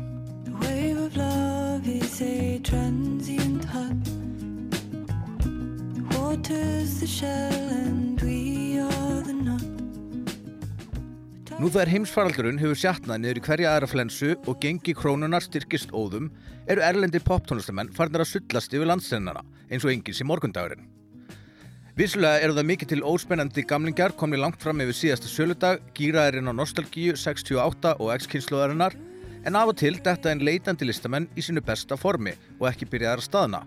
The Nú þegar heimsfaraldurinn hefur sjatnað niður í hverja aðra flensu og gengi krónunar styrkist óðum eru erlendir poptónlistamenn farnir að sullast yfir landstennana eins og engins í morgundagurinn. Vissulega eru það mikið til óspennandi gamlingar komni langt fram yfir síðasta söludag, gýraðirinn á Nostalgíu 68 og X-kynsluðarinnar en af og til detta einn leitandi listamenn í sínu besta formi og ekki byrjaðar að staðna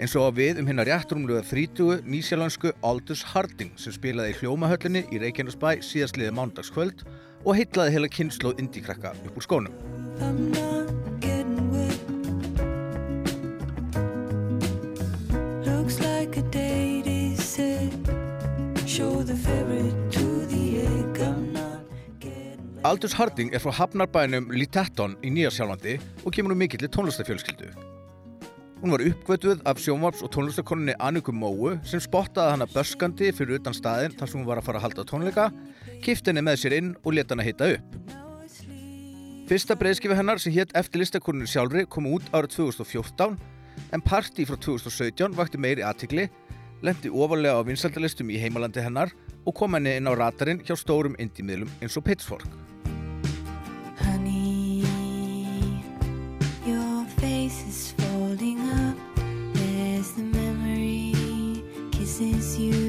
eins og við um hennar réttrumluða 30 nýsjálfansku Aldous Harding sem spilaði í hljómahöllinni í Reykjanesbæ síðastliði mánudagskvöld og heitlaði heila kynnslóð indíkrakka upp úr skónum. Aldous Harding er frá hafnarbænum Litetton í Nýjarsjálfandi og kemur nú mikill í tónlistafjölskyldu. Hún var uppgötuð af sjónvarps- og tónlistakoninni Anniku Móu sem spottaði hana börskandi fyrir utan staðin þar sem hún var að fara að halda tónleika, kifti henni með sér inn og leta hana hitta upp. Fyrsta breyðskifi hennar sem hétt eftir listakoninu sjálfri kom út árið 2014 en parti frá 2017 vakti meiri aðtikli, lendi ofalega á vinsaldalistum í heimalandi hennar og kom henni inn á ratarinn hjá stórum indie-miðlum eins og Pitchfork. Holding up the memory Kisses you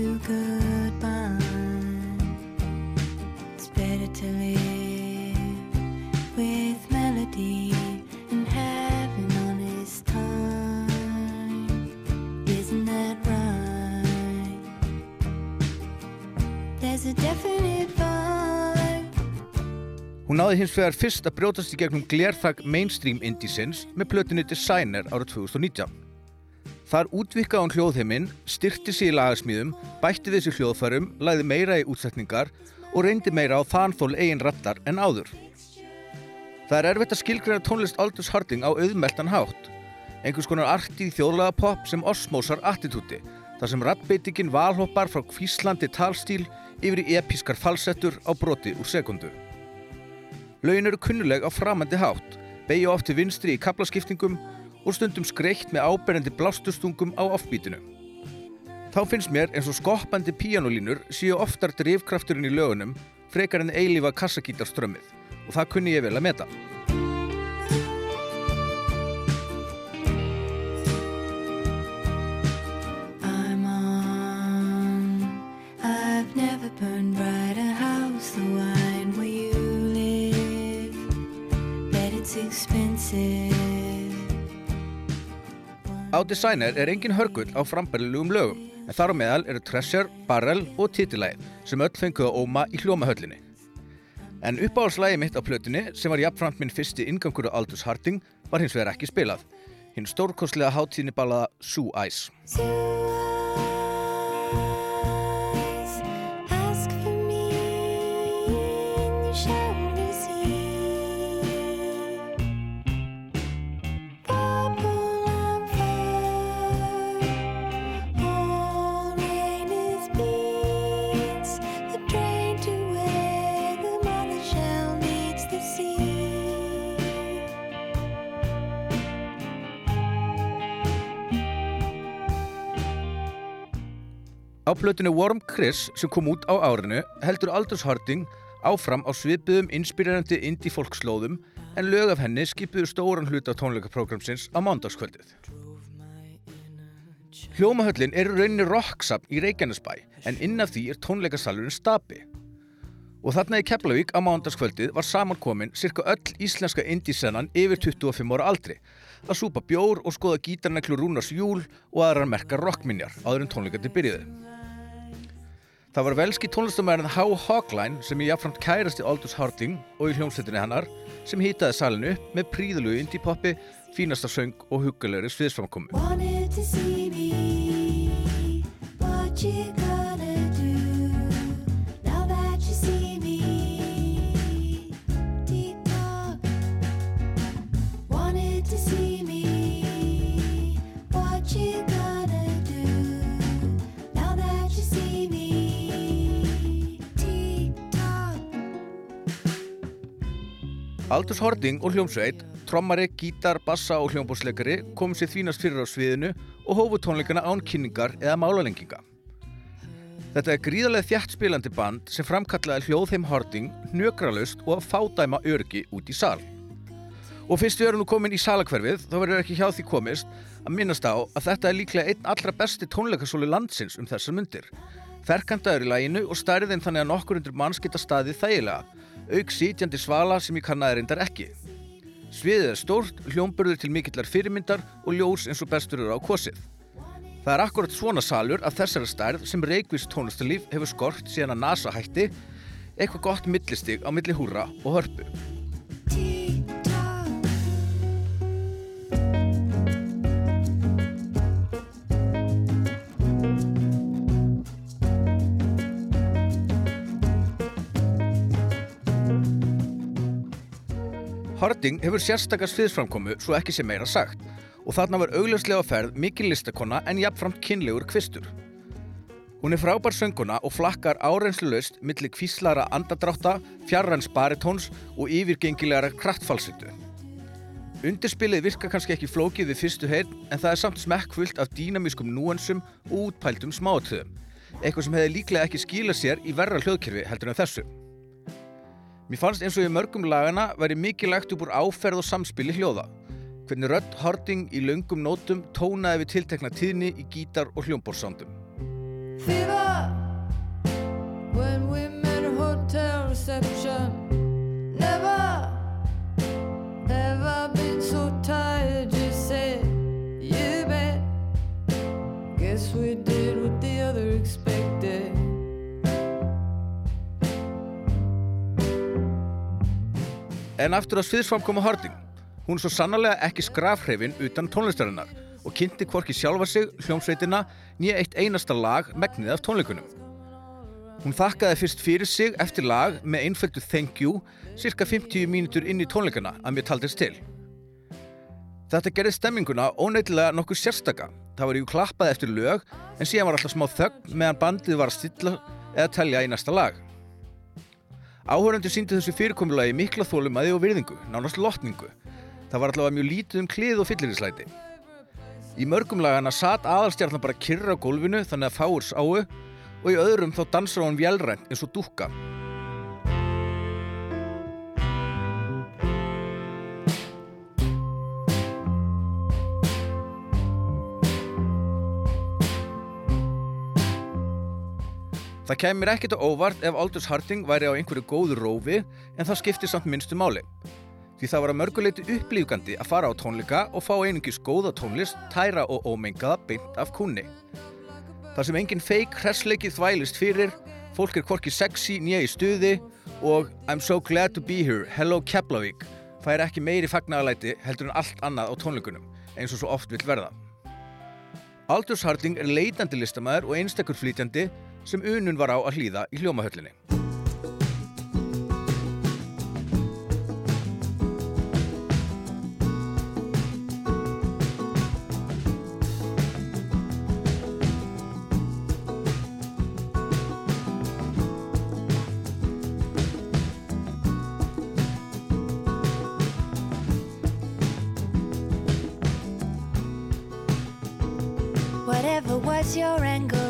náði hins vegar fyrst að brjótast í gegnum glerþag mainstream indiesins með plötinu Designer árið 2019. Þar útvikkaði hún hljóðheiminn, styrti sér í lagasmíðum, bætti sér hljóðfærum, læði meira í útsetningar og reyndi meira á þanþól eigin rattar en áður. Það er erfitt að skilgreina tónlist Aldous Harding á auðmeltan hátt, einhvers konar arti í þjóðlaga pop sem osmósar attitúti, þar sem rappbeitikinn valhoppar frá kvíslandi talstíl yfir í episkar falsettur á broti úr sekundu. Laugin eru kunnuleg á framandi hátt, beigja oft til vinstri í kaplaskiptingum og stundum skreitt með áberandi blásturstungum á offbítinu. Þá finnst mér eins og skoppandi píanolínur séu oftar drivkrafturinn í lögunum frekar en eilífa kassagítarströmmið og það kunni ég vel að meta. I'm on. I've never burned bright Á Designer er engin hörgull á frambærilegum lögum en þar á meðal eru Treasure, Barrel og Titilæð sem öll fenguð að óma í hljómahöllinni. En uppáhalslægi mitt á plötunni sem var jafnframt minn fyrsti ingangur á Aldous Harding var hins vegar ekki spilað. Hinn stórkostlega hátíðni ballaða Sue Ice. Á plötunni Warm Chris sem kom út á árinu heldur Aldous Harding áfram á svipiðum inspirerandi indie folkslóðum en lög af henni skipuðu stóran hluta tónleikaprógramsins á mándagskvöldið. Hljómahöllin er rauninni rocksapn í Reykjanesbæ en inn af því er tónleikasalurinn Stabi. Og þarna í Keflavík á mánudagskvöldið var samankomin cirka öll íslenska indie-sennan yfir 25 ára aldri að súpa bjór og skoða gítarneklu Rúnars Júl og aðrar merkar rockminjar áður en tónleikandi byrjuði. Það var velski tónlistamæðurinn How Hogline sem ég jafnframt kærast í Aldous Harding og í hljómsveitinni hennar sem hýtaði salinu með príðulegu indie-poppi, fínasta söng og huggulegri sviðsframkomu. Aldous Harding og hljómsveit, trommari, gítar, bassa og hljómbósleikari komum sér þvínast fyrir á sviðinu og hófu tónleikana án kynningar eða málalenginga. Þetta er gríðarlega þjætt spilandi band sem framkallaði hljóðheim Harding hnökralust og að fádæma örgi út í sal. Og fyrst við erum nú komin í salakverfið þá verður ekki hjá því komist að minnast á að þetta er líklega einn allra besti tónleikasóli landsins um þessar myndir. Ferkandaður í læginu og stærðin þannig að nokkur undir manns geta staðið þægilega, auk sítjandi svala sem ég kannaði reyndar ekki. Sviðið er stórt, hljómburður til mikillar fyrirmyndar og ljós eins og bestur eru á kosið. Það er akkurat svona salur af þessari stærð sem Reykjavíks tónlistarlíf hefur skort síðan að NASA hætti, eitthvað gott millistig á milli húra og hörpu. Harding hefur sérstakar sviðsframkomu svo ekki sem meira sagt og þarna var augljóslega ferð mikil listakonna en jafnframt kynlegur kvistur. Hún er frábær sönguna og flakkar áreinslulaust milli kvíslara andadrátta, fjarrans baritóns og yfirgengilegar kraftfalsitu. Undirspilið virka kannski ekki flókið við fyrstu heyrn en það er samt smekkfullt af dýnamískum núansum og útpæltum smáatöðum, eitthvað sem hefði líklega ekki skilað sér í verra hljóðkerfi heldur en þessu. Mér fannst eins og í mörgum lagana væri mikið lagt upp úr áferð og samspili hljóða. Hvernig rödd Harding í löngum nótum tónaði við tiltekna tíðni í gítar og hljómbórsándum. When we met a En aftur að sviðsframkoma Harding. Hún er svo sannarlega ekki skrafhrifin utan tónlistarinnar og kynnti hvorki sjálfa sig, hljómsveitina, nýja eitt einasta lag megnið af tónleikunum. Hún þakkaði fyrst fyrir sig eftir lag með einföldu thank you cirka 50 mínútur inn í tónleikana að mér taldist til. Þetta gerði stemminguna óneittilega nokkuð sérstaka. Það var jú klappað eftir lög en síðan var alltaf smá þögn meðan bandið var að stilla eða telja í næsta lag. Áhöröndu síndi þessu fyrirkomulagi mikla þólumæði og virðingu, nánast lotningu. Það var allavega mjög lítið um klið og fyllirislæti. Í mörgum lagana satt aðalstjarnan bara kyrra á gólfinu þannig að fáir sáu og í öðrum þá dansar hún vélrænt eins og dúkka. Það kemur ekkert á óvart ef Aldous Harding væri á einhverju góðu rófi en það skiptir samt minnstu máli. Því það var að mörguleiti upplýfgandi að fara á tónleika og fá einungis góða tónlist, tæra og ómengaða beint af kunni. Það sem engin feik hressleikið þvælist fyrir, fólk er hvorki sexy nýja í stuði og I'm so glad to be here, hello Keflavík fær ekki meiri fagnaðalæti heldur en allt annað á tónleikunum, eins og svo oft vill verða. Aldous Harding er leitandi listamæður og einstakur flytjandi sem unun var á að hlýða í hljómahöllinni. Your angle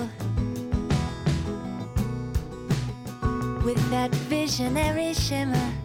that visionary shimmer,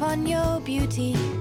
give up on your beauty.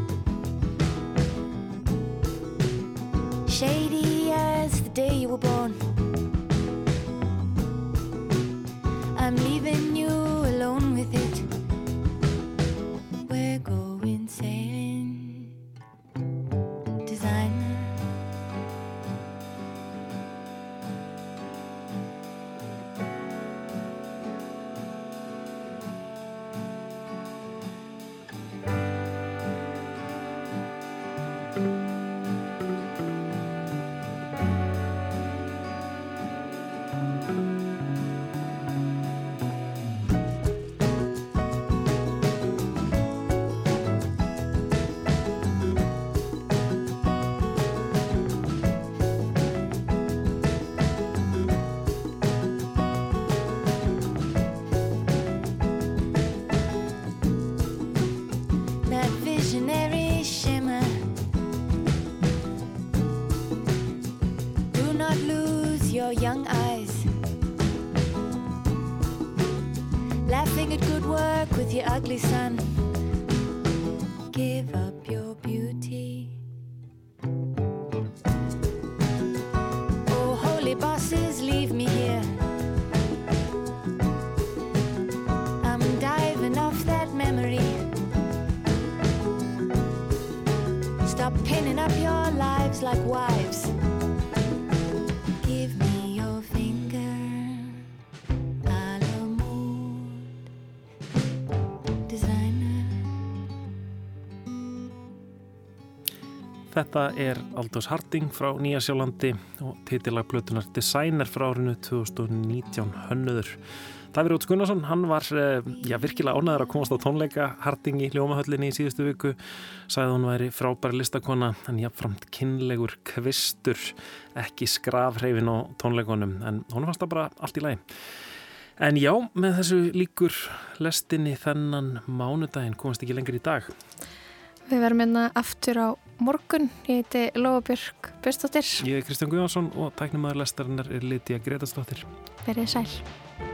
Young uh, Þetta er Aldous Harding frá Nýja Sjálandi og titilag blötunar Designer frá árinu 2019 hönnuður. Davíð Róts Gunnarsson, hann var eh, já, virkilega ánæður að komast á tónleika Harding í hljómahöllinni í síðustu viku sagði hún væri frábæri listakona en jafnframt kynlegur kvistur ekki skrafhreifin á tónleikonum en hún fannst það bara allt í lagi. En já, með þessu líkur lestinni þennan mánudaginn komast ekki lengur í dag. Við verðum hérna aftur á morgun. Ég heiti Lóabjörg Björnsdóttir. Ég er Kristján Guðjónsson og tæknumæður lestarinnar er Lítiða Gretarsdóttir. Verið sæl.